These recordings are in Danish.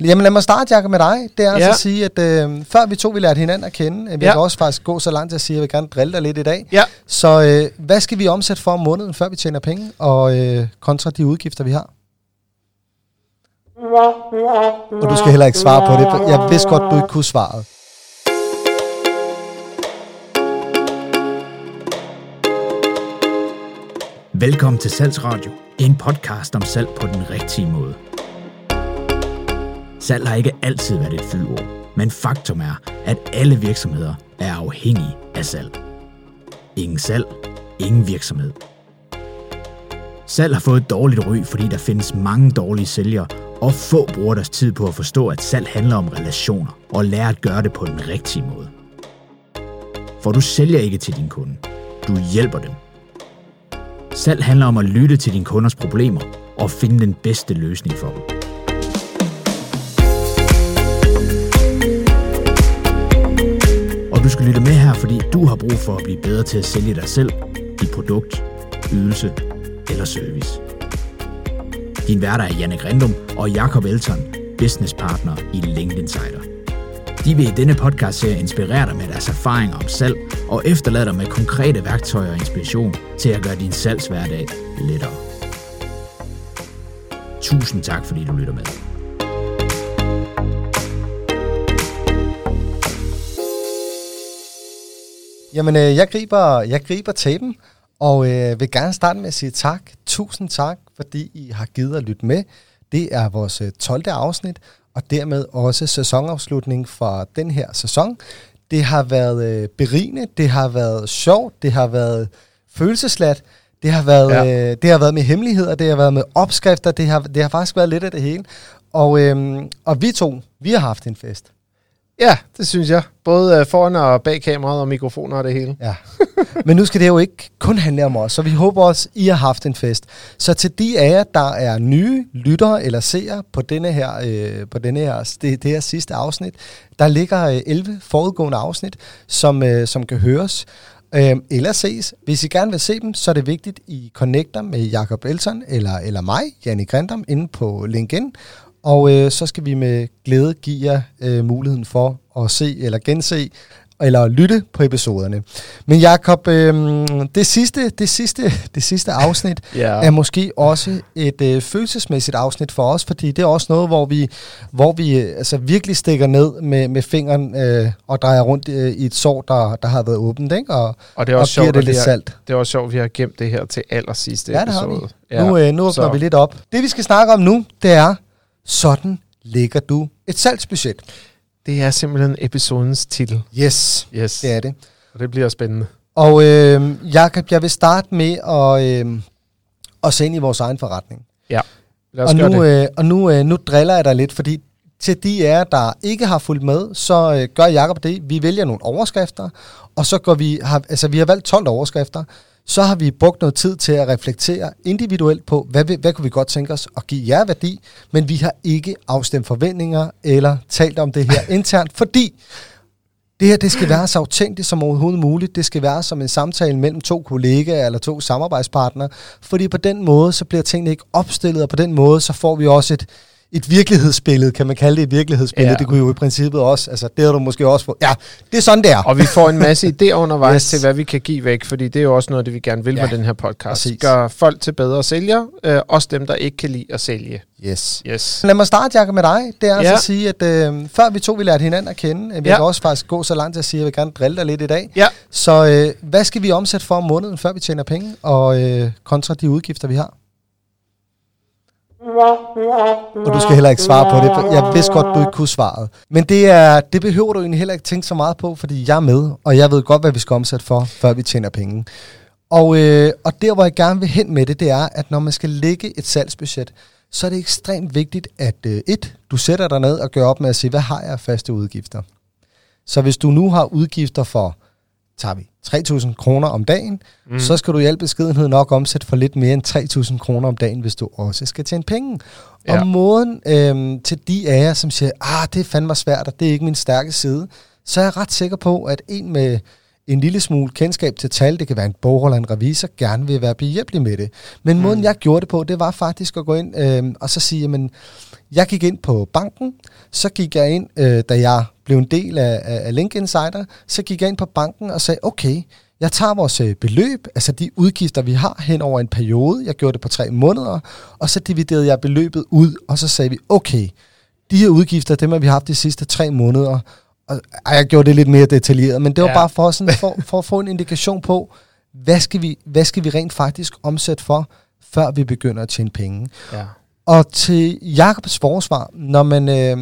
Jamen lad mig starte, Jacob, med dig. Det er Ja. altså at sige, at øh, før vi to vi lærte hinanden at kende, øh, vi Ja. kan også faktisk gå så langt til at sige, at jeg vil gerne drille dig lidt i dag. Ja. Så øh, hvad skal vi omsætte for om måneden, før vi tjener penge, og øh, kontra de udgifter, vi har? Og du skal heller ikke svare på det. Jeg vidste godt, du ikke kunne svaret. Velkommen til Salgsradio, en podcast om salg på den rigtige måde. Salg har ikke altid været et fyldord, men faktum er, at alle virksomheder er afhængige af salg. Ingen salg, ingen virksomhed. Salg har fået et dårligt ry, fordi der findes mange dårlige sælgere, og få bruger deres tid på at forstå, at salg handler om relationer, og lære at gøre det på den rigtige måde. For du sælger ikke til din kunde, du hjælper dem. Salg handler om at lytte til dine kunders problemer og finde den bedste løsning for dem. Skal lytte med her, fordi du har brug for at blive bedre til at sælge dig selv, dit produkt, ydelse eller service. Din værter er Janne Grindum og Jakob Elton, business partner i LinkedIn Insider. De vil i denne podcast-serie inspirere dig med deres erfaringer om salg og efterlade dig med konkrete værktøjer og inspiration til at gøre din salgshverdag lettere. Tusind tak, fordi du lytter med. Jamen, øh, jeg griber, jeg griber tapen, og øh, vil gerne starte med at sige tak. Tusind tak, fordi I har givet at lytte med. Det er vores øh, 12. afsnit, og dermed også sæsonafslutning for den her sæson. Det har været øh, berigende, det har været sjovt, det har været følelseslat, det har været, Ja. øh, det har været med hemmeligheder, det har været med opskrifter, det har, det har faktisk været lidt af det hele. Og, øh, og vi to, vi har haft en fest. Ja, det synes jeg. Både øh, foran og bag kameraet og mikrofoner og det hele. Ja. Men nu skal det jo ikke kun handle om os, så vi håber også, I har haft en fest. Så til de af jer, der er nye lyttere eller seere på denne her, øh, på denne her, det, det her sidste afsnit, der ligger øh, 11 forudgående afsnit, som, øh, som kan høres øh, eller ses. Hvis I gerne vil se dem, så er det vigtigt, I connecter med Jakob Elson eller, eller mig, Janne Grindam, inde på LinkedIn. Og øh, så skal vi med glæde give jer øh, muligheden for at se eller gense eller lytte på episoderne. Men Jakob, øh, det, sidste, det, sidste, det sidste afsnit Ja. er måske også et øh, følelsesmæssigt afsnit for os, fordi det er også noget, hvor vi, hvor vi øh, altså virkelig stikker ned med, med fingeren øh, og drejer rundt øh, i et sår, der, der har været åbent, ikke? Og, Og det er og også giver sjovt, det lidt har, salt. det er også sjovt, at vi har gemt det her til allersidste Ja, det har episode. vi. Nu, øh, nu åbner så- vi lidt op. Det vi skal snakke om nu, det er, sådan lægger du et salgsbudget. Det er simpelthen episodens titel. Yes, Yes. det er det. Og det bliver spændende. Og øh, Jakob, jeg vil starte med at, øh, at se ind i vores egen forretning. Ja. Lad os Og gøre nu, det. øh, og nu, øh, nu driller jeg dig lidt, fordi til de af jer, der ikke har fulgt med, så øh, gør Jakob det. Vi vælger nogle overskrifter, og så går vi, har, altså vi har valgt 12 overskrifter, så har vi brugt noget tid til at reflektere individuelt på, hvad, vi- hvad kunne vi godt tænke os at give jer værdi, men vi har ikke afstemt forventninger eller talt om det her internt, fordi det her, det skal være så autentisk som overhovedet muligt. Det skal være som en samtale mellem to kollegaer eller to samarbejdspartnere. Fordi på den måde, så bliver tingene ikke opstillet, og på den måde, så får vi også et, et virkelighedsbillede. Kan man kalde det et virkelighedsbillede? Ja. Det kunne jo i princippet også. Altså, det har du måske også fået. Ja, det er sådan, det er. Og vi får en masse idéer undervejs Yes. til, hvad vi kan give væk, fordi det er jo også noget det, vi gerne vil Ja, med den her podcast. præcis. Gør folk til bedre sælgere, øh, også dem, der ikke kan lide at sælge. Yes. Yes. Lad mig starte, Jacob, med dig. Det er altså Ja. at sige, at øh, før vi to vi lærte hinanden at kende, øh, vi Ja. kan også faktisk gå så langt til at sige, at jeg vil gerne drille dig lidt i dag. Ja. Så øh, hvad skal vi omsætte for om måneden, før vi tjener penge, og øh, kontra de udgifter, vi har? Og du skal heller ikke svare på det, jeg vidste godt, du ikke kunne svaret. Men det, er, det behøver du egentlig heller ikke tænke så meget på, fordi jeg er med, og jeg ved godt, hvad vi skal omsætte for, før vi tjener penge. Og, øh, og der, hvor jeg gerne vil hen med det, det er, at når man skal lægge et salgsbudget, så er det ekstremt vigtigt, at øh, et, du sætter dig ned og gør op med at sige, hvad har jeg af faste udgifter? Så hvis du nu har udgifter for, tager vi 3.000 kroner om dagen, mm. så skal du i al beskedenhed nok omsætte for lidt mere end 3.000 kroner om dagen, hvis du også skal tjene penge. Ja. Og måden øhm, til de af jer, som siger, ah, det er fandme svært, og det er ikke min stærke side, så er jeg ret sikker på, at en med en lille smule kendskab til tal, det kan være en bogholder, en revisor, gerne vil være behjælpelig med det. Men mm. måden, jeg gjorde det på, det var faktisk at gå ind øh, og så sige, jamen, jeg gik ind på banken, så gik jeg ind, øh, da jeg blev en del af, af Link Insider, så gik jeg ind på banken og sagde, okay, jeg tager vores øh, beløb, altså de udgifter, vi har hen over en periode, jeg gjorde det på tre måneder, og så dividerede jeg beløbet ud, og så sagde vi, okay, de her udgifter, dem har vi haft de sidste tre måneder, og ej, jeg gjorde det lidt mere detaljeret, men det var ja. bare for, sådan, for, for at få en indikation på, hvad skal, vi, hvad skal vi rent faktisk omsætte for, før vi begynder at tjene penge. Ja. Og til Jakobs forsvar, når man, øh,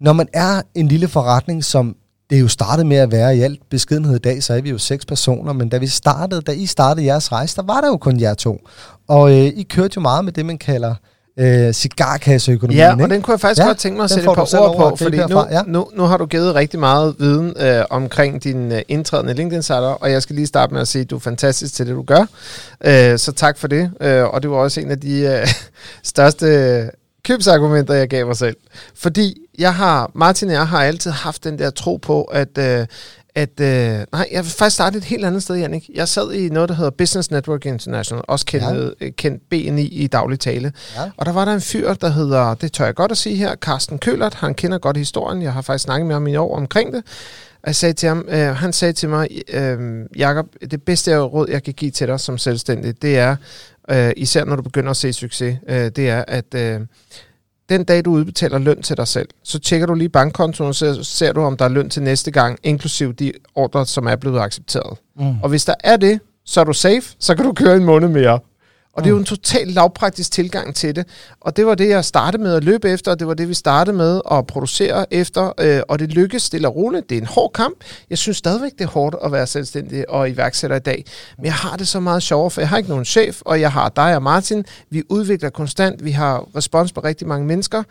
når man er en lille forretning, som det jo startet med at være i alt beskedenhed i dag, så er vi jo seks personer, men da vi startede, da I startede jeres rejse, der var der jo kun jer to. Og øh, I kørte jo meget med det, man kalder øh, cigarkasseøkonomien. Ja, og den kunne jeg faktisk ja, godt tænke mig at sætte et par ord på, fordi nu, ja. nu, nu har du givet rigtig meget viden øh, omkring din øh, indtrædende LinkedIn-sider, og jeg skal lige starte med at sige, at du er fantastisk til det, du gør. Øh, så tak for det, øh, og det var også en af de øh, største købsargumenter, jeg gav mig selv. Fordi jeg har, Martin og jeg har altid haft den der tro på, at, øh, at øh, nej, jeg vil faktisk starte et helt andet sted, Jannik. Jeg sad i noget, der hedder Business Network International, også kendt, ja. kendt BNI i daglig tale. Ja. Og der var der en fyr, der hedder, det tør jeg godt at sige her, Carsten Kølert. Han kender godt historien. Jeg har faktisk snakket med ham i år omkring det. Jeg sagde til ham, øh, han sagde til mig, øh, Jakob, det bedste råd, jeg kan give til dig som selvstændig, det er, øh, især når du begynder at se succes, øh, det er, at øh, den dag, du udbetaler løn til dig selv, så tjekker du lige bankkontoen, og så ser du, om der er løn til næste gang, inklusiv de ordre, som er blevet accepteret. Mm. Og hvis der er det, så er du safe, så kan du køre en måned mere. Og det er jo en totalt lavpraktisk tilgang til det. Og det var det, jeg startede med at løbe efter, og det var det, vi startede med at producere efter. Øh, og det lykkedes stille og roligt. Det er en hård kamp. Jeg synes stadigvæk, det er hårdt at være selvstændig og iværksætter i dag. Men jeg har det så meget sjovere, for jeg har ikke nogen chef, og jeg har dig og Martin. Vi udvikler konstant. Vi har respons på rigtig mange mennesker.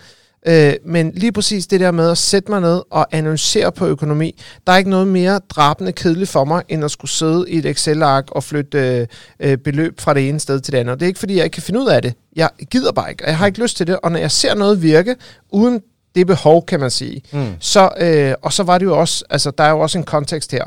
Øh, men lige præcis det der med at sætte mig ned og analysere på økonomi, der er ikke noget mere drabende kedeligt for mig, end at skulle sidde i et Excel-ark og flytte øh, øh, beløb fra det ene sted til det andet. Og det er ikke, fordi jeg ikke kan finde ud af det. Jeg gider bare ikke, og jeg har ikke lyst til det. Og når jeg ser noget virke, uden det behov, kan man sige, mm. så, øh, og så var det jo også, altså der er jo også en kontekst her.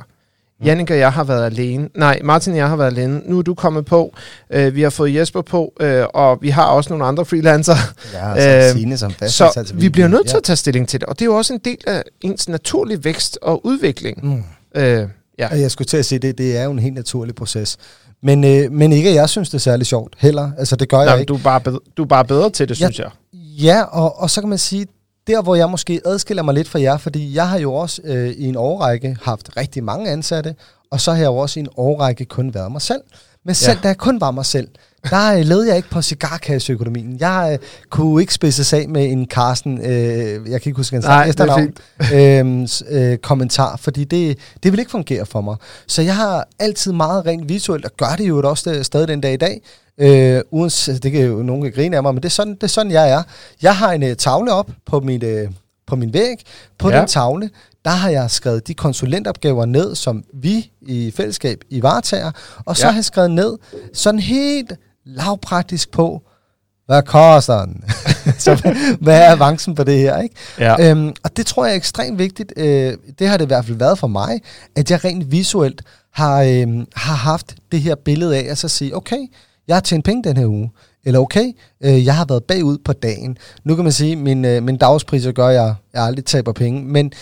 Mm. Jannik og jeg har været alene. Nej, Martin og jeg har været alene. Nu er du kommet på. Uh, vi har fået Jesper på, uh, og vi har også nogle andre freelancer. Ja, som uh, Signe, som fast, Så vi bliver nødt til ja. at tage stilling til det, og det er jo også en del af ens naturlige vækst og udvikling. Mm. Uh, ja. Jeg skulle til at sige, det, det er jo en helt naturlig proces. Men, øh, men ikke, at jeg synes, det er særlig sjovt heller. Altså, det gør Nej, jeg ikke. Du er, bare bedre, du er bare bedre til det, synes jeg. Ja, og, og så kan man sige, der hvor jeg måske adskiller mig lidt fra jer, fordi jeg har jo også øh, i en årrække haft rigtig mange ansatte, og så har jeg jo også i en årrække kun været mig selv. Men selv ja. da jeg kun var mig selv, der øh, levede jeg ikke på cigarkasseøkonomien. Jeg øh, kunne ikke spidse af med en Carsten, øh, jeg kan ikke huske hans Nej, efternavn, øh, øh, kommentar, fordi det, det vil ikke fungere for mig. Så jeg har altid meget rent visuelt, og gør det jo også det, stadig den dag i dag. Øh, uanset, det kan jo nogen kan grine af mig, men det er sådan, det er sådan jeg er. Jeg har en uh, tavle op på mit, uh, på min væg. På ja. den tavle, der har jeg skrevet de konsulentopgaver ned, som vi i fællesskab i varetager, og så ja. har jeg skrevet ned sådan helt lavpraktisk på, hvad koster den? så, hvad er avancen på det her? Ikke? Ja. Øhm, og det tror jeg er ekstremt vigtigt. Øh, det har det i hvert fald været for mig, at jeg rent visuelt har, øh, har haft det her billede af at så sige, okay, jeg har tjent penge den her uge. Eller okay, øh, jeg har været bagud på dagen. Nu kan man sige, at min, øh, min dagspriser gør, at jeg, jeg aldrig taber penge. Men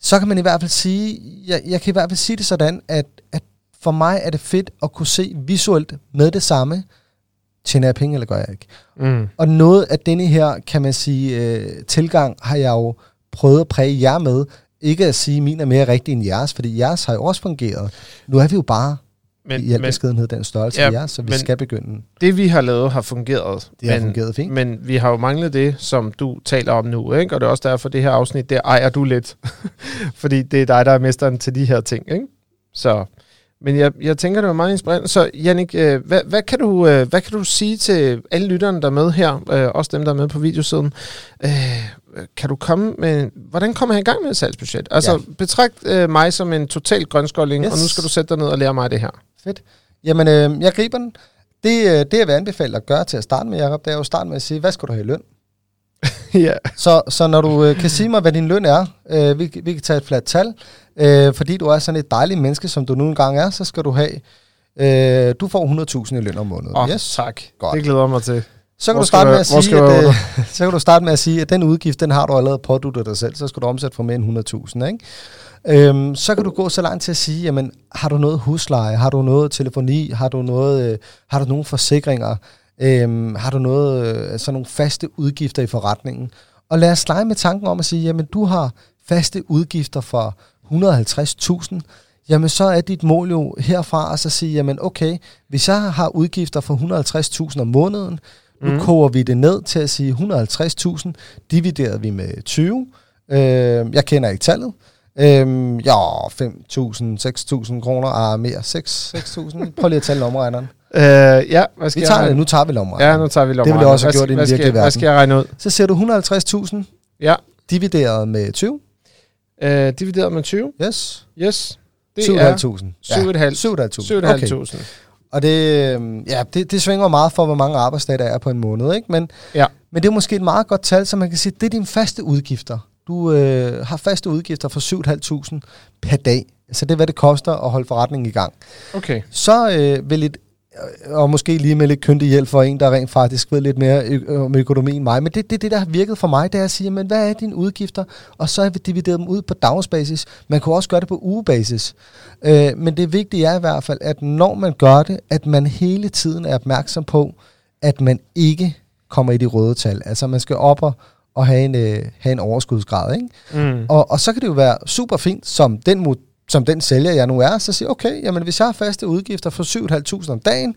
så kan man i hvert fald sige, jeg, jeg kan i hvert fald sige det sådan, at, at for mig er det fedt at kunne se visuelt med det samme, tjener jeg penge, eller gør jeg ikke? Mm. Og noget af denne her, kan man sige, øh, tilgang har jeg jo prøvet at præge jer med. Ikke at sige, at min er mere rigtig end jeres, fordi jeres har jo også fungeret. Nu er vi jo bare men, i al beskedenhed den størrelse, ja, vi er, så vi skal begynde. Det, vi har lavet, har fungeret. Det har men, fungeret fint. Men vi har jo manglet det, som du taler om nu, ikke? og det er også derfor, det her afsnit, det ejer du lidt. Fordi det er dig, der er mesteren til de her ting. Ikke? Så, men jeg, jeg tænker, det var meget inspirerende. Så Jannik, øh, hvad, hvad, kan du, øh, hvad kan du sige til alle lytterne, der er med her, øh, også dem, der er med på videosiden? Øh, kan du komme med, hvordan kommer jeg i gang med et salgsbudget? Altså, ja. betragt øh, mig som en total grønskolding, yes. og nu skal du sætte dig ned og lære mig det her. Fedt. Jamen, øh, jeg griber den. Det, øh, det, jeg vil anbefale at gøre til at starte med, Jacob, det er jo at starte med at sige, hvad skal du have i løn? ja. så, så når du øh, kan sige mig, hvad din løn er, øh, vi, vi kan tage et fladt tal, øh, fordi du er sådan et dejligt menneske, som du nu engang er, så skal du have, øh, du får 100.000 i løn om måneden. Oh, yes. tak. Godt. Det glæder mig til. Så kan, du starte med at sige, at, øh, så kan du starte med at sige, at den udgift, den har du allerede påduttet dig selv, så skal du omsætte for mere end 100.000, ikke? Øhm, så kan du gå så langt til at sige, jamen, har du noget husleje, har du noget telefoni, har du, noget, øh, har du nogle forsikringer, øhm, har du noget, øh, sådan nogle faste udgifter i forretningen. Og lad os lege med tanken om at sige, jamen, du har faste udgifter for 150.000, jamen så er dit mål jo herfra at så sige, jamen okay, hvis jeg har udgifter for 150.000 om måneden, nu mm. koger vi det ned til at sige 150.000, divideret vi med 20. Øh, jeg kender ikke tallet. Øhm, ja, 5.000, 6.000 kroner, ah, mere, 6.000. Prøv lige at tælle omregneren. Øh, ja, hvad skal vi tager jeg det, nu tager vi lomregnen. Ja, nu tager vi lomregnen. Det ville jeg også have gjort i den virkelige verden. Hvad skal jeg regne ud? Så ser du 150.000 ja. divideret med 20. Øh, divideret med 20? Yes. Yes. Det 7.500. Ja. 7.500. 7.500. Okay. Og det, øhm, ja, det, det svinger meget for, hvor mange arbejdsdage der er på en måned. Ikke? Men, ja. men det er måske et meget godt tal, så man kan sige, det er dine faste udgifter. Du øh, har faste udgifter for 7.500 per dag. Så det er, hvad det koster at holde forretningen i gang. Okay. Så øh, vil et Øh, og måske lige med lidt køndig hjælp for en, der rent faktisk ved lidt mere om økonomi end mig. Men det, det, det, der har virket for mig, det er at sige, men hvad er dine udgifter? Og så har vi divideret dem ud på dagsbasis. Man kan også gøre det på ugebasis. Øh, men det vigtige er i hvert fald, at når man gør det, at man hele tiden er opmærksom på, at man ikke kommer i de røde tal. Altså man skal op og, og have, en, øh, have en overskudsgrad. Ikke? Mm. Og, og så kan det jo være super fint, som den som den sælger, jeg nu er, så siger okay, jamen hvis jeg har faste udgifter for 7.500 om dagen,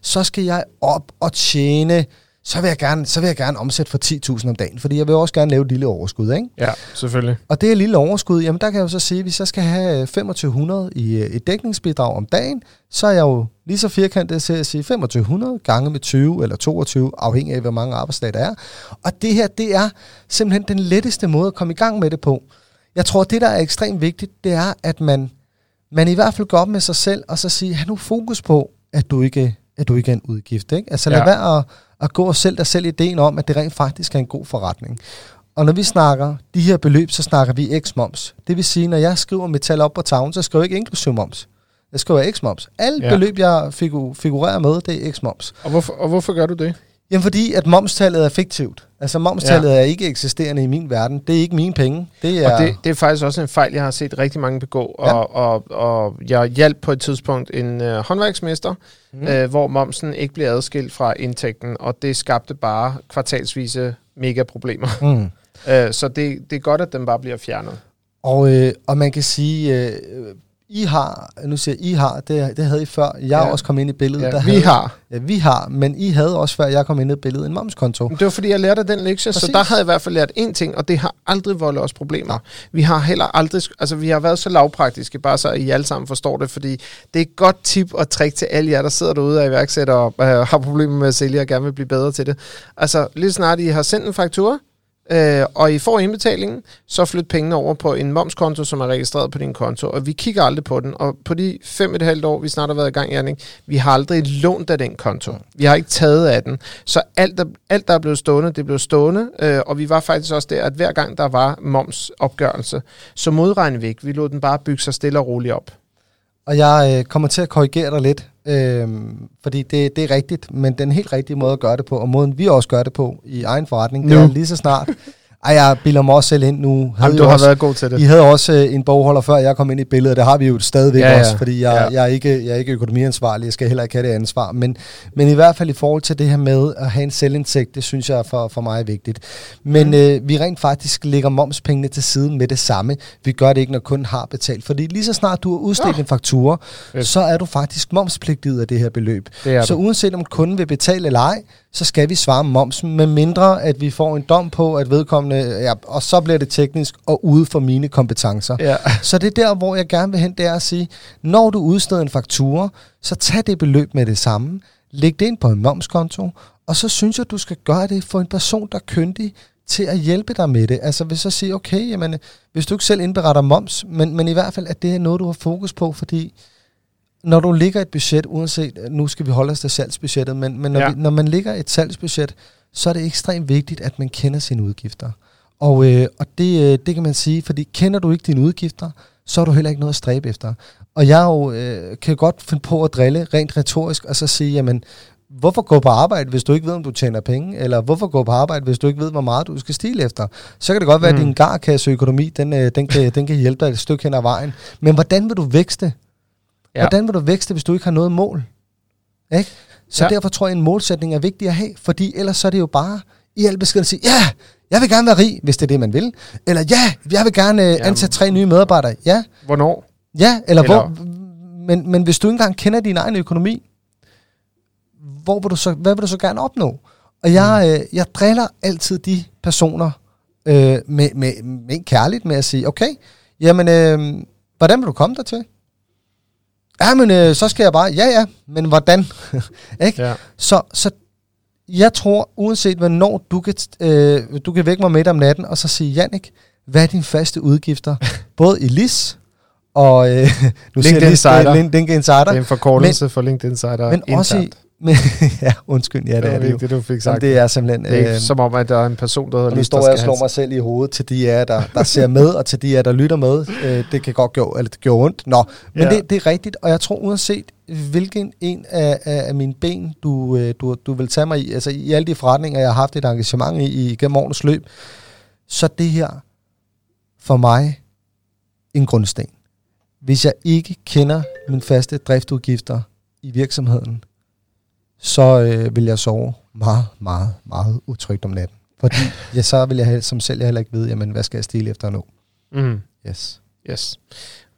så skal jeg op og tjene, så vil jeg gerne, så vil jeg gerne omsætte for 10.000 om dagen, fordi jeg vil også gerne lave et lille overskud, ikke? Ja, selvfølgelig. Og det er et lille overskud, jamen der kan jeg jo så sige, at hvis jeg skal have 2.500 i et dækningsbidrag om dagen, så er jeg jo lige så firkantet til at sige 2.500 gange med 20 eller 22, afhængig af, hvor mange arbejdsdage der er. Og det her, det er simpelthen den letteste måde at komme i gang med det på. Jeg tror, det, der er ekstremt vigtigt, det er, at man, man i hvert fald går op med sig selv, og så siger, have nu fokus på, at du ikke, at du ikke er en udgift. Ikke? Altså lad ja. være at, at gå og sælge dig selv ideen om, at det rent faktisk er en god forretning. Og når vi snakker de her beløb, så snakker vi x-moms. Det vil sige, når jeg skriver metal op på tavlen, så skriver jeg ikke inklusiv moms. Jeg skriver x-moms. Alle ja. beløb, jeg figurerer med, det er x-moms. Og hvorfor, og hvorfor gør du det? Jamen fordi, at momstallet er fiktivt. Altså momstallet ja. er ikke eksisterende i min verden. Det er ikke mine penge. Det er, og det, det er faktisk også en fejl, jeg har set rigtig mange begå. Ja. Og, og, og jeg hjalp på et tidspunkt en øh, håndværksmester, mm. øh, hvor momsen ikke blev adskilt fra indtægten, og det skabte bare kvartalsvise mega problemer. Mm. øh, så det, det er godt, at den bare bliver fjernet. Og, øh, og man kan sige, øh, i har, nu siger I har, det, det havde I før, jeg ja. også kom ind i billedet. Ja, der vi havde, har. Ja, vi har, men I havde også før jeg kom ind i billedet en momskonto. Det var fordi, jeg lærte den lektie, Præcis. så der havde jeg i hvert fald lært én ting, og det har aldrig voldt os problemer. Ja. Vi har heller aldrig, altså vi har været så lavpraktiske, bare så I alle sammen forstår det, fordi det er et godt tip og trick til alle jer, der sidder derude og iværksætter og øh, har problemer med at sælge og gerne vil blive bedre til det. Altså lige snart I har sendt en faktura, øh, og I får indbetalingen, så flyt pengene over på en momskonto, som er registreret på din konto, og vi kigger aldrig på den. Og på de fem et halvt år, vi snart har været i gang, Jannik, vi har aldrig lånt af den konto. Vi har ikke taget af den. Så alt, der, alt, der er blevet stående, det blev stående, øh, og vi var faktisk også der, at hver gang der var momsopgørelse, så modregnede vi ikke. Vi lod den bare bygge sig stille og roligt op. Og jeg øh, kommer til at korrigere dig lidt, øh, fordi det, det er rigtigt, men den helt rigtige måde at gøre det på, og måden vi også gør det på i egen forretning, det er lige så snart, ej, jeg bilder mig også selv ind nu. Jamen, du har også, været god til det. I havde også øh, en bogholder før jeg kom ind i billedet, det har vi jo stadigvæk ja, ja. også, fordi jeg, ja. jeg, er ikke, jeg er ikke økonomiansvarlig, jeg skal heller ikke have det ansvar. Men, men i hvert fald i forhold til det her med at have en selvindsigt, det synes jeg for, for mig er vigtigt. Men mm. øh, vi rent faktisk lægger momspengene til side med det samme. Vi gør det ikke, når kunden har betalt. Fordi lige så snart du har udstedt ja. en faktura, så er du faktisk momspligtig af det her beløb. Det så uanset om kunden vil betale eller ej, så skal vi svare momsen, med mindre at vi får en dom på, at vedkommende, ja, og så bliver det teknisk og ude for mine kompetencer. Ja. Så det er der, hvor jeg gerne vil hen, det er at sige, når du udsteder en faktura, så tag det beløb med det samme, læg det ind på en momskonto, og så synes jeg, du skal gøre det for en person, der er kyndig til at hjælpe dig med det. Altså hvis så sige, okay, jamen, hvis du ikke selv indberetter moms, men, men i hvert fald, at det er noget, du har fokus på, fordi når du ligger et budget, uanset, nu skal vi holde os til salgsbudgettet, men, men når, ja. vi, når man ligger et salgsbudget så er det ekstremt vigtigt, at man kender sine udgifter. Og, øh, og det, øh, det kan man sige, fordi kender du ikke dine udgifter, så har du heller ikke noget at stræbe efter. Og jeg jo, øh, kan godt finde på at drille rent retorisk, og så sige, jamen, hvorfor gå på arbejde, hvis du ikke ved, om du tjener penge? Eller hvorfor gå på arbejde, hvis du ikke ved, hvor meget du skal stile efter? Så kan det godt være, mm. at din garkasseøkonomi, den, øh, den, kan, den kan hjælpe dig et stykke hen ad vejen. Men hvordan vil du vækste? Ja. Hvordan vil du vækste, hvis du ikke har noget mål? Ikke? Så ja. derfor tror jeg, at en målsætning er vigtig at have, fordi ellers så er det jo bare i al besked sige, ja, jeg vil gerne være rig, hvis det er det, man vil. Eller ja, jeg vil gerne øh, ansætte tre nye medarbejdere. Ja. Hvornår? Ja, eller, eller hvor. Men, men hvis du ikke engang kender din egen økonomi, hvor vil du så, hvad vil du så gerne opnå? Og jeg, mm. øh, jeg driller altid de personer øh, med, med, med kærligt med at sige, okay, jamen, øh, hvordan vil du komme der til? Ja, men øh, så skal jeg bare, ja ja, men hvordan? ikke? Ja. Så, så jeg tror, uanset hvornår du kan, øh, du kan vække mig midt om natten, og så sige, Jannik, hvad er dine faste udgifter? Både i LIS, og øh, nu LinkedIn Insider. LinkedIn Insider. Det er en forkortelse men, for LinkedIn Insider. Men også i, men, ja, undskyld, ja, det, det er det jo. Det, du fik sagt. det er simpelthen... Det er ikke øh, som om, at der er en person, der hedder Nu står jeg og slår mig selv i hovedet til de af der, der ser med, og til de af der lytter med. Øh, det kan godt gå, eller det gør ondt. Nå, men ja. det, det er rigtigt, og jeg tror uanset hvilken en af, af, af mine ben, du, øh, du, du vil tage mig i, altså i alle de forretninger, jeg har haft et engagement i, i gennem årenes løb, så det her for mig en grundsten. Hvis jeg ikke kender mine faste driftudgifter i virksomheden, så øh, vil jeg sove meget, meget, meget utrygt om natten. Fordi ja, så vil jeg som selv jeg heller ikke vide, jamen, hvad skal jeg stille efter nu. Mm. Yes. Yes.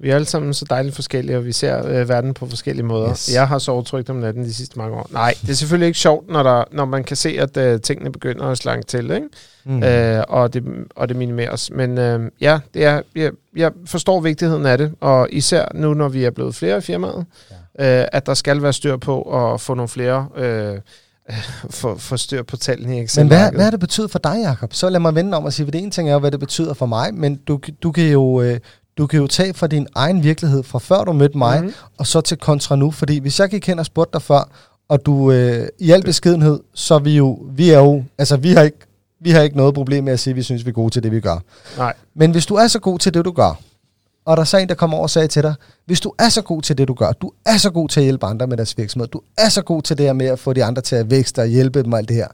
Vi er alle sammen så dejligt forskellige, og vi ser øh, verden på forskellige måder. Yes. Jeg har sovet trygt om natten de sidste mange år. Nej, det er selvfølgelig ikke sjovt, når, der, når man kan se, at øh, tingene begynder at slange til, ikke? Mm. Øh, og, det, og det minimeres. Men øh, ja, det er, jeg, jeg forstår vigtigheden af det, og især nu, når vi er blevet flere i firmaet, ja. Øh, at der skal være styr på at få nogle flere... Øh, for, for styr på tallene i Excel. Men hvad, hvad har det betydet for dig, Jacob? Så lad mig vende om og sige, for det ene ting er hvad det betyder for mig, men du, du kan jo... Øh, du kan jo tage fra din egen virkelighed, fra før du mødte mig, mm-hmm. og så til kontra nu. Fordi hvis jeg gik hen og spurgte dig før, og du øh, i al beskedenhed, så er vi jo, vi er jo, altså vi har ikke, vi har ikke noget problem med at sige, at vi synes, vi er gode til det, vi gør. Nej. Men hvis du er så god til det, du gør, og der er så en, der kommer over og sagde til dig, hvis du er så god til det, du gør, du er så god til at hjælpe andre med deres virksomhed, du er så god til det her med at få de andre til at vækste og hjælpe dem og alt det her.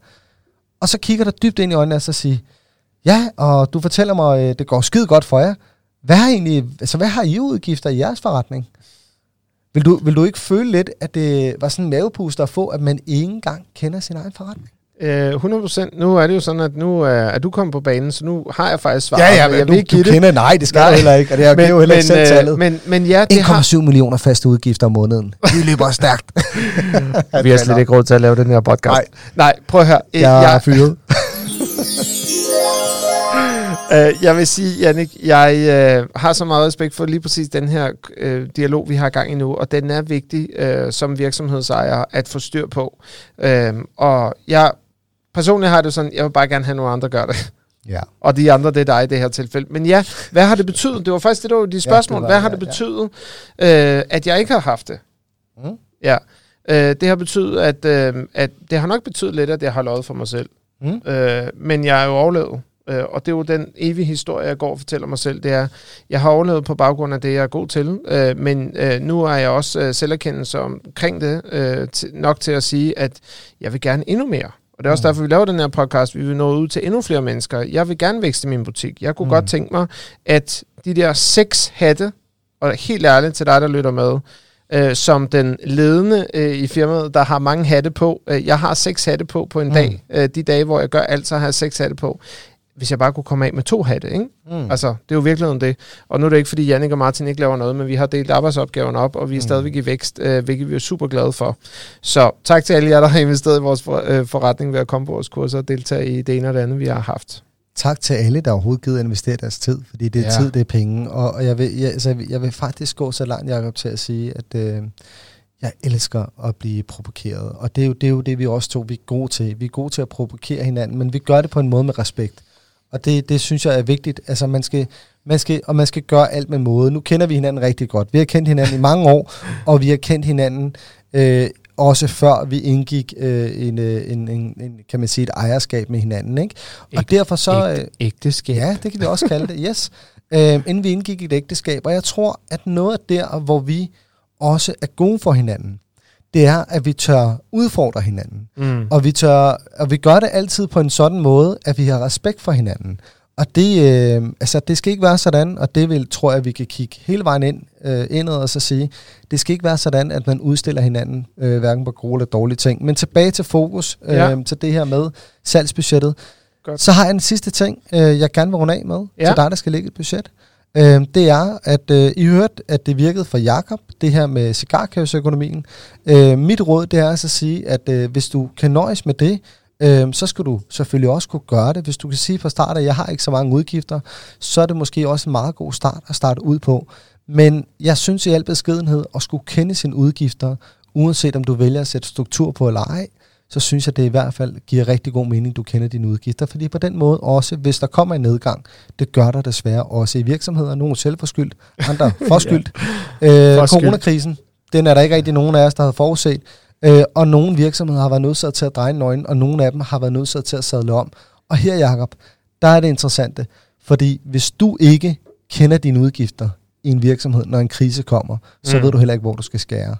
Og så kigger du dybt ind i øjnene og så siger, ja, og du fortæller mig, øh, det går skide godt for jer. Hvad har, egentlig, altså, hvad har I udgifter i jeres forretning? Vil du, vil du ikke føle lidt, at det var sådan en mavepuster at få, at man ikke engang kender sin egen forretning? Øh, 100% Nu er det jo sådan, at nu er, er du kommet på banen, så nu har jeg faktisk svaret. Ja, ja, men jeg du, du kender, nej, det skal nej. du heller ikke, og det er jo heller ikke selv tallet. Men, men ja, 1,7 har... millioner faste udgifter om måneden. Det løber stærkt. Vi har slet ikke råd til at lave den her podcast. Nej, nej prøv at høre. Jeg, jeg er fyret. Uh, jeg vil sige, Jannik, jeg uh, har så meget respekt for lige præcis den her uh, dialog, vi har gang i nu, og den er vigtig uh, som virksomhedsejer at få styr på. Uh, og jeg personligt har det sådan, jeg vil bare gerne have nogle andre gøre det. Ja. Og de andre, det er dig i det her tilfælde. Men ja, hvad har det betydet? Det var faktisk det, der var de spørgsmål. Ja, var, hvad har det betydet, ja. uh, at jeg ikke har haft det? Mm. Ja. Uh, det har betydet, at, uh, at det har nok betydet lidt, at jeg har lovet for mig selv. Mm. Uh, men jeg er jo overlevet. Øh, og det er jo den evige historie, jeg går og fortæller mig selv, det er, jeg har overlevet på baggrund af det, jeg er god til, øh, men øh, nu er jeg også øh, selverkendelse omkring det, øh, nok til at sige, at jeg vil gerne endnu mere. Og det er også mm. derfor, vi laver den her podcast. Vi vil nå ud til endnu flere mennesker. Jeg vil gerne vækste min butik. Jeg kunne mm. godt tænke mig, at de der seks hatte, og helt ærligt til dig, der lytter med, øh, som den ledende øh, i firmaet, der har mange hatte på. Øh, jeg har seks hatte på på en mm. dag. Øh, de dage, hvor jeg gør alt, så har jeg seks hatte på hvis jeg bare kunne komme af med to hatte, ikke? Mm. Altså, det er jo virkelig det. Og nu er det ikke, fordi Jannik og Martin ikke laver noget, men vi har delt arbejdsopgaven op, og vi er mm. stadigvæk i vækst, øh, hvilket vi er super glade for. Så tak til alle jer, der har investeret i vores for, øh, forretning ved at komme på vores kurser og deltage i det ene og det andet, vi har haft. Tak til alle, der overhovedet givet at investere deres tid, fordi det er ja. tid, det er penge. Og, og jeg, vil, jeg, altså, jeg vil faktisk gå så langt, Jacob, til at sige, at... Øh, jeg elsker at blive provokeret. Og det er, jo, det er jo det, vi også to vi er gode til. Vi er gode til at provokere hinanden, men vi gør det på en måde med respekt. Og det, det synes jeg er vigtigt. Altså man skal, man skal, og man skal gøre alt med måde. Nu kender vi hinanden rigtig godt. Vi har kendt hinanden i mange år, og vi har kendt hinanden øh, også før vi indgik øh, en, øh, en, en, en, kan man sige, et ejerskab med hinanden. Ikke? Og Æg, derfor så... Øh, ægteskab. Ja, det kan vi også kalde det, yes. Øh, inden vi indgik et ægteskab. Og jeg tror, at noget af der, hvor vi også er gode for hinanden, det er, at vi tør udfordre hinanden. Mm. Og, vi tør, og vi gør det altid på en sådan måde, at vi har respekt for hinanden. Og det, øh, altså, det skal ikke være sådan, og det vil, tror jeg, vi kan kigge hele vejen ind, øh, indad og så sige, det skal ikke være sådan, at man udstiller hinanden, øh, hverken på gode eller dårlige ting. Men tilbage til fokus, øh, ja. til det her med salgsbudgettet. Godt. Så har jeg en sidste ting, øh, jeg gerne vil runde af med, ja. til dig, der skal lægge et budget. Øh, det er, at øh, I hørte, at det virkede for Jakob det her med cigarkævsøkonomien. Øh, mit råd, det er altså at sige, at øh, hvis du kan nøjes med det, øh, så skal du selvfølgelig også kunne gøre det. Hvis du kan sige fra start, at jeg har ikke så mange udgifter, så er det måske også en meget god start at starte ud på. Men jeg synes i al beskedenhed at skulle kende sine udgifter, uanset om du vælger at sætte struktur på eller ej, så synes jeg, det i hvert fald giver rigtig god mening, du kender dine udgifter. Fordi på den måde også, hvis der kommer en nedgang, det gør der desværre også i virksomheder. Nogle selvforskyldt, andre forskyldt. ja. øh, coronakrisen, den er der ikke rigtig nogen af os, der havde forudset. Øh, og nogle virksomheder har været nødsaget til at dreje nøglen, og nogle af dem har været nødsaget til at sadle om. Og her, Jacob, der er det interessante. Fordi hvis du ikke kender dine udgifter, i en virksomhed, når en krise kommer, så mm. ved du heller ikke, hvor du skal skære.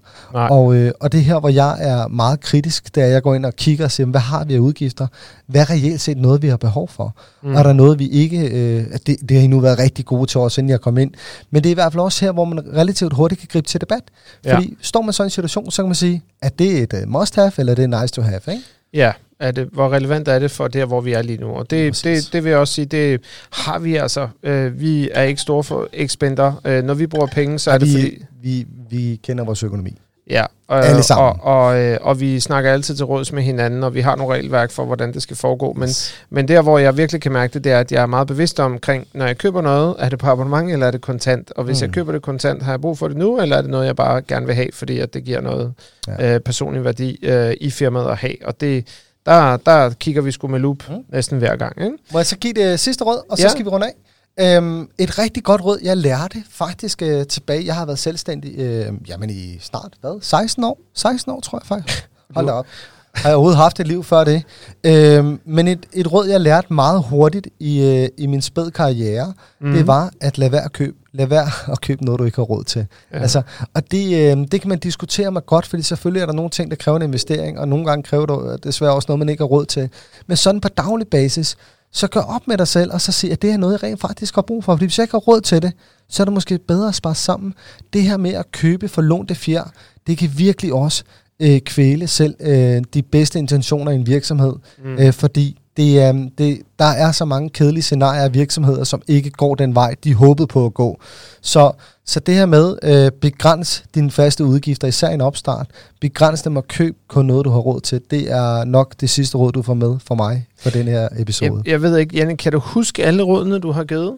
Og, øh, og det her, hvor jeg er meget kritisk, det er, at jeg går ind og kigger og siger, hvad har vi af udgifter? Hvad er reelt set noget, vi har behov for? Mm. Og er der noget, vi ikke... Øh, det, det har I nu været rigtig gode til os, inden jeg kom ind. Men det er i hvert fald også her, hvor man relativt hurtigt kan gribe til debat. Fordi ja. står man så i en situation, så kan man sige, at det er et uh, must-have, eller er det er nice to have, ikke? Ja, er det, hvor relevant er det for der, hvor vi er lige nu? Og det, det, det vil jeg også sige, det har vi altså. Øh, vi er ikke store for ekspender. Øh, når vi bruger penge, så er vi, det fordi... Vi, vi kender vores økonomi. Ja, og, Alle sammen. Og, og, øh, og vi snakker altid til råds med hinanden, og vi har nogle regelværk for, hvordan det skal foregå. Men, yes. men der, hvor jeg virkelig kan mærke det, det er, at jeg er meget bevidst omkring, når jeg køber noget, er det på abonnement, eller er det kontant? Og hvis mm. jeg køber det kontant, har jeg brug for det nu, eller er det noget, jeg bare gerne vil have, fordi at det giver noget ja. øh, personlig værdi øh, i firmaet at have? Og det, der, der kigger vi sgu med loop mm. næsten hver gang. Ikke? Må jeg så give det sidste råd, og så ja. skal vi runde af? Um, et rigtig godt råd, jeg lærte faktisk uh, tilbage. Jeg har været selvstændig uh, jamen i snart, hvad? 16 år? 16 år, tror jeg faktisk. Hold da op. Har jeg overhovedet haft et liv før det? Uh, men et, et råd, jeg lærte meget hurtigt i, uh, i min spæd karriere, mm. det var at lade være at købe lad være at købe noget, du ikke har råd til. Ja. Altså, og det, øh, det kan man diskutere med godt, fordi selvfølgelig er der nogle ting, der kræver en investering, og nogle gange kræver det desværre også noget, man ikke har råd til. Men sådan på daglig basis, så gør op med dig selv, og så sig, at det er noget, jeg rent faktisk har brug for. Fordi hvis jeg ikke har råd til det, så er det måske bedre at spare sammen. Det her med at købe for lånte fjer, det kan virkelig også øh, kvæle selv øh, de bedste intentioner i en virksomhed. Mm. Øh, fordi det, øh, det, der er så mange kedelige scenarier af virksomheder, som ikke går den vej, de håbede på at gå. Så, så det her med, øh, begræns dine faste udgifter, især en opstart, begræns dem og køb kun noget, du har råd til. Det er nok det sidste råd, du får med for mig for den her episode. Jeg, jeg ved ikke, Janne, kan du huske alle rådene, du har givet?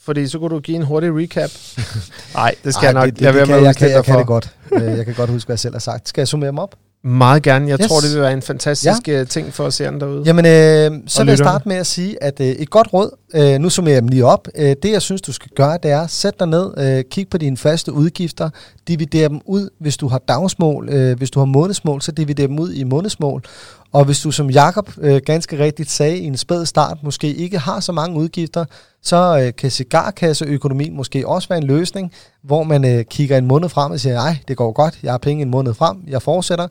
Fordi så kunne du give en hurtig recap. Nej, det skal Ej, jeg nok. Det, det, jeg, det kan, jeg, kan, jeg kan det godt. Øh, jeg kan godt huske, hvad jeg selv har sagt. Skal jeg summere dem op? Meget gerne. Jeg yes. tror, det vil være en fantastisk ja. Øh, ting for os derude. Jamen, øh, så vil jeg starte med at sige, at øh, et godt råd, øh, nu summerer jeg dem lige op. Øh, det, jeg synes, du skal gøre, det er, sæt dig ned, øh, kig på dine faste udgifter, divider dem ud, hvis du har dagsmål. Øh, hvis du har månedsmål, så divider dem ud i månedsmål. Og hvis du, som Jakob øh, ganske rigtigt sagde i en spæd start, måske ikke har så mange udgifter, så øh, kan cigarkasseøkonomi måske også være en løsning, hvor man øh, kigger en måned frem og siger, nej, det går godt, jeg har penge en måned frem, jeg fortsætter.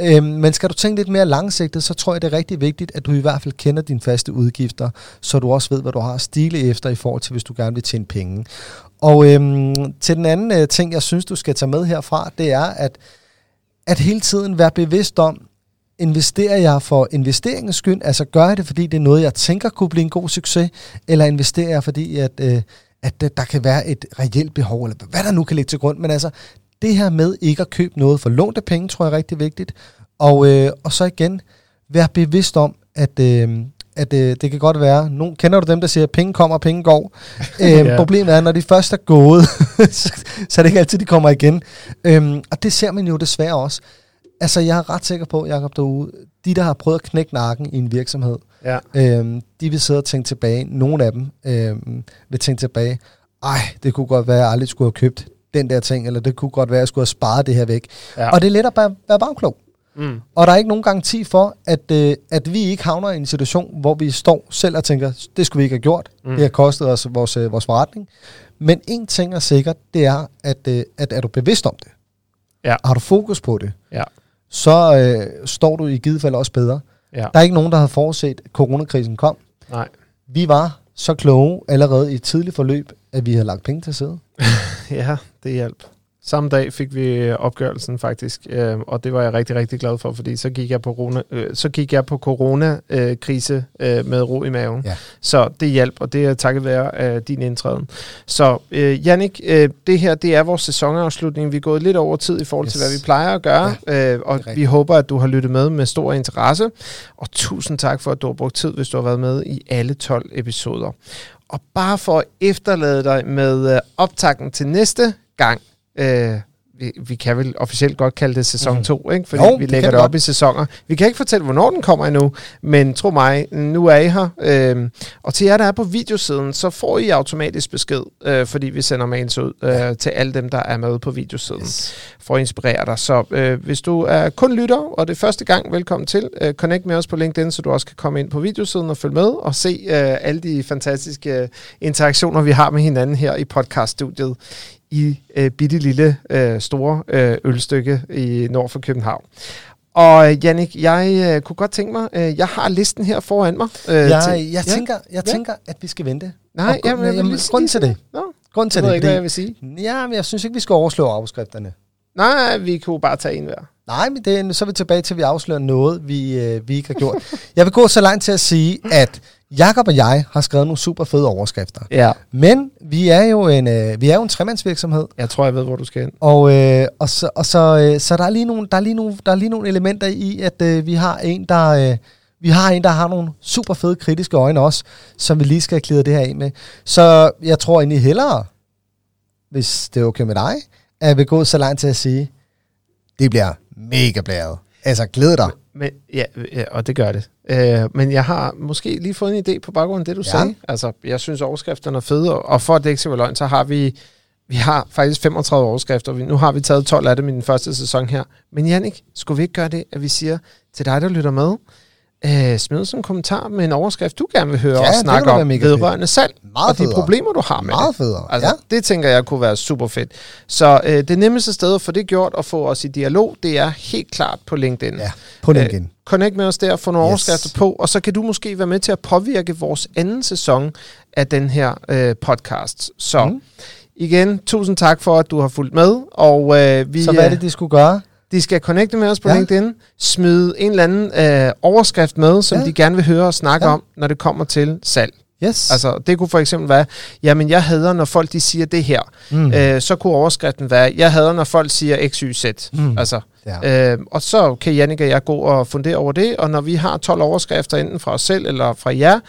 Øh, men skal du tænke lidt mere langsigtet, så tror jeg, det er rigtig vigtigt, at du i hvert fald kender dine faste udgifter, så du også ved, hvad du har stile efter i forhold til, hvis du gerne vil tjene penge. Og øh, til den anden øh, ting, jeg synes, du skal tage med herfra, det er, at at hele tiden være bevidst om, investerer jeg for investeringens skyld, altså gør jeg det, fordi det er noget, jeg tænker kunne blive en god succes, eller investerer jeg, fordi at, øh, at der kan være et reelt behov, eller hvad der nu kan ligge til grund, men altså, det her med ikke at købe noget for lånte penge, tror jeg er rigtig vigtigt, og, øh, og så igen, være bevidst om, at, øh, at øh, det kan godt være, nogen, kender du dem, der siger, penge kommer, penge går? øh, ja. Problemet er, når de først er gået, så er det ikke altid, de kommer igen. Øhm, og det ser man jo desværre også. Altså, jeg er ret sikker på, Jacob, derude, de, der har prøvet at knække nakken i en virksomhed, ja. øhm, de vil sidde og tænke tilbage. Nogle af dem øhm, vil tænke tilbage, ej, det kunne godt være, at jeg aldrig skulle have købt den der ting, eller det kunne godt være, at jeg skulle have sparet det her væk. Ja. Og det er let at være, være bagklog. Mm. Og der er ikke nogen garanti for, at, øh, at vi ikke havner i en situation, hvor vi står selv og tænker, det skulle vi ikke have gjort. Mm. Det har kostet os vores, øh, vores forretning. Men en ting er sikkert, det er, at, øh, at er du bevidst om det? Ja. Har du fokus på det? Ja. Så øh, står du i givet fald også bedre. Ja. Der er ikke nogen, der havde forudset, at coronakrisen kom. Nej. Vi var så kloge allerede i et tidligt forløb, at vi havde lagt penge til side. ja, det hjælp. Samme dag fik vi øh, opgørelsen faktisk, øh, og det var jeg rigtig, rigtig glad for, fordi så gik jeg på, corona, øh, så gik jeg på coronakrise øh, med ro i maven. Ja. Så det hjalp, og det er takket være af din indtræden. Så øh, Jannik, øh, det her det er vores sæsonafslutning. Vi er gået lidt over tid i forhold yes. til, hvad vi plejer at gøre, ja, øh, og vi håber, at du har lyttet med med stor interesse. Og tusind tak for, at du har brugt tid, hvis du har været med i alle 12 episoder. Og bare for at efterlade dig med øh, optakten til næste gang, Øh, vi, vi kan vel officielt godt kalde det sæson 2, mm. ikke? fordi jo, vi lægger det, op godt. i sæsoner. Vi kan ikke fortælle, hvornår den kommer endnu, men tro mig, nu er I her. Øh, og til jer, der er på videosiden, så får I automatisk besked, øh, fordi vi sender mails ud øh, ja. til alle dem, der er med på videosiden, yes. for at inspirere dig. Så øh, hvis du er kun lytter, og det er første gang, velkommen til. Øh, connect med os på LinkedIn, så du også kan komme ind på videosiden og følge med og se øh, alle de fantastiske interaktioner, vi har med hinanden her i podcaststudiet i øh, bitte lille øh, store øh, ølstykke i nord for København. Og øh, Jannik, jeg øh, kunne godt tænke mig, øh, jeg har listen her foran mig. Øh, jeg, til, jeg, tænker, jeg ja? tænker, at vi skal vente. Nej, og, jamen, jeg lige grund til det. Nå, grund til det. Jeg ikke, hvad jeg vil sige. Ja, men jeg synes ikke, vi skal overslå afskrifterne. Nej, vi kunne bare tage en hver. Nej, men det, så er vi tilbage til, at vi afslører noget, vi, øh, vi ikke har gjort. jeg vil gå så langt til at sige, at Jakob og jeg har skrevet nogle super fede overskrifter. Ja. Men vi er jo en, øh, vi er jo en tremandsvirksomhed. Jeg tror, jeg ved, hvor du skal ind. Og, øh, og, så, og så, øh, så der, er lige nogle, der, er lige nogle, der er lige nogle elementer i, at øh, vi har en, der... Øh, vi har en, der har nogle super fede kritiske øjne også, som vi lige skal klide det her af med. Så jeg tror egentlig hellere, hvis det er okay med dig, at vi går så langt til at sige, det bliver mega blæret. Altså, glæd dig. Men, ja, ja, og det gør det. Øh, men jeg har måske lige fået en idé på baggrund af det, du ja. sagde. Altså, jeg synes, overskrifterne er fede, og for at det ikke skal være løgn, så har vi, vi har faktisk 35 overskrifter. Nu har vi taget 12 af dem i den første sæson her. Men Jannik, skulle vi ikke gøre det, at vi siger til dig, der lytter med, øh, smid sådan en kommentar med en overskrift, du gerne vil høre ja, og snakke om vedrørende salg Meget og de federe. problemer, du har med Meget det. federe, altså, ja. Det tænker jeg kunne være super fedt. Så øh, det nemmeste sted at få det gjort og få os i dialog, det er helt klart på LinkedIn. Ja, på LinkedIn. Øh, connect med os der, få nogle yes. overskrifter på, og så kan du måske være med til at påvirke vores anden sæson af den her øh, podcast. Så mm. igen, tusind tak for, at du har fulgt med. Og, øh, vi, så hvad er det, de skulle gøre? De skal connecte med os på ja. LinkedIn, smide en eller anden øh, overskrift med, som ja. de gerne vil høre og snakke ja. om, når det kommer til salg. Yes. Altså, det kunne for eksempel være, jamen jeg hader, når folk de siger det her. Mm. Øh, så kunne overskriften være, jeg hader, når folk siger x, y, z. Mm. Altså, ja. øh, og så kan Jannik og jeg gå og fundere over det, og når vi har 12 overskrifter, enten fra os selv eller fra jer,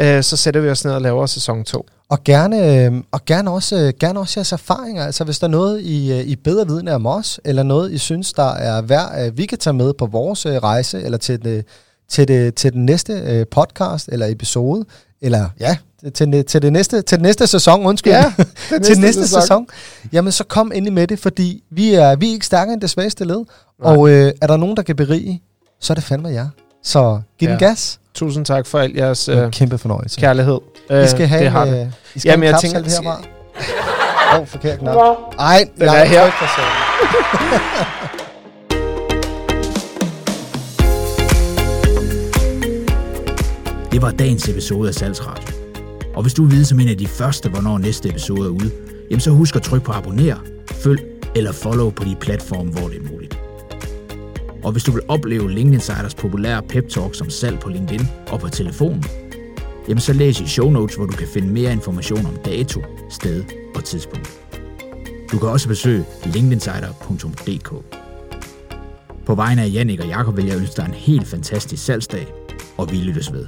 øh, så sætter vi os ned og laver sæson 2. Og gerne, øh, og gerne, også, øh, gerne også jeres erfaringer. Altså hvis der er noget, I, øh, I bedre viden om os, eller noget, I synes, der er værd, at vi kan tage med på vores rejse, eller til, det, til, det, til den næste podcast eller episode, eller ja, til, til, det næste, til den næste sæson, undskyld. Ja, næste til næste sæson. sæson. Jamen så kom endelig med det, fordi vi er, vi er ikke stærkere end det svageste led. Nej. Og øh, er der nogen, der kan berige, så er det fandme jer. Så giv ja. den gas. Tusind tak for al jeres øh, kæmpe fornøjelse. kærlighed. I skal have, det har. Øh, I skal Jamen, have en jeg tænker, herfra. Åh, oh, forkert knap. Ej, den er her. Det var dagens episode af Salgsradio. Og hvis du vil vide som en af de første, hvornår næste episode er ude, jamen så husk at trykke på abonner, følg eller follow på de platforme, hvor det er muligt. Og hvis du vil opleve LinkedIn Insiders populære pep talk om salg på LinkedIn og på telefonen, jamen så læs i show notes, hvor du kan finde mere information om dato, sted og tidspunkt. Du kan også besøge linkedinsider.dk. På vegne af Jannik og Jakob vil jeg ønske dig en helt fantastisk salgsdag, og vi lyttes ved.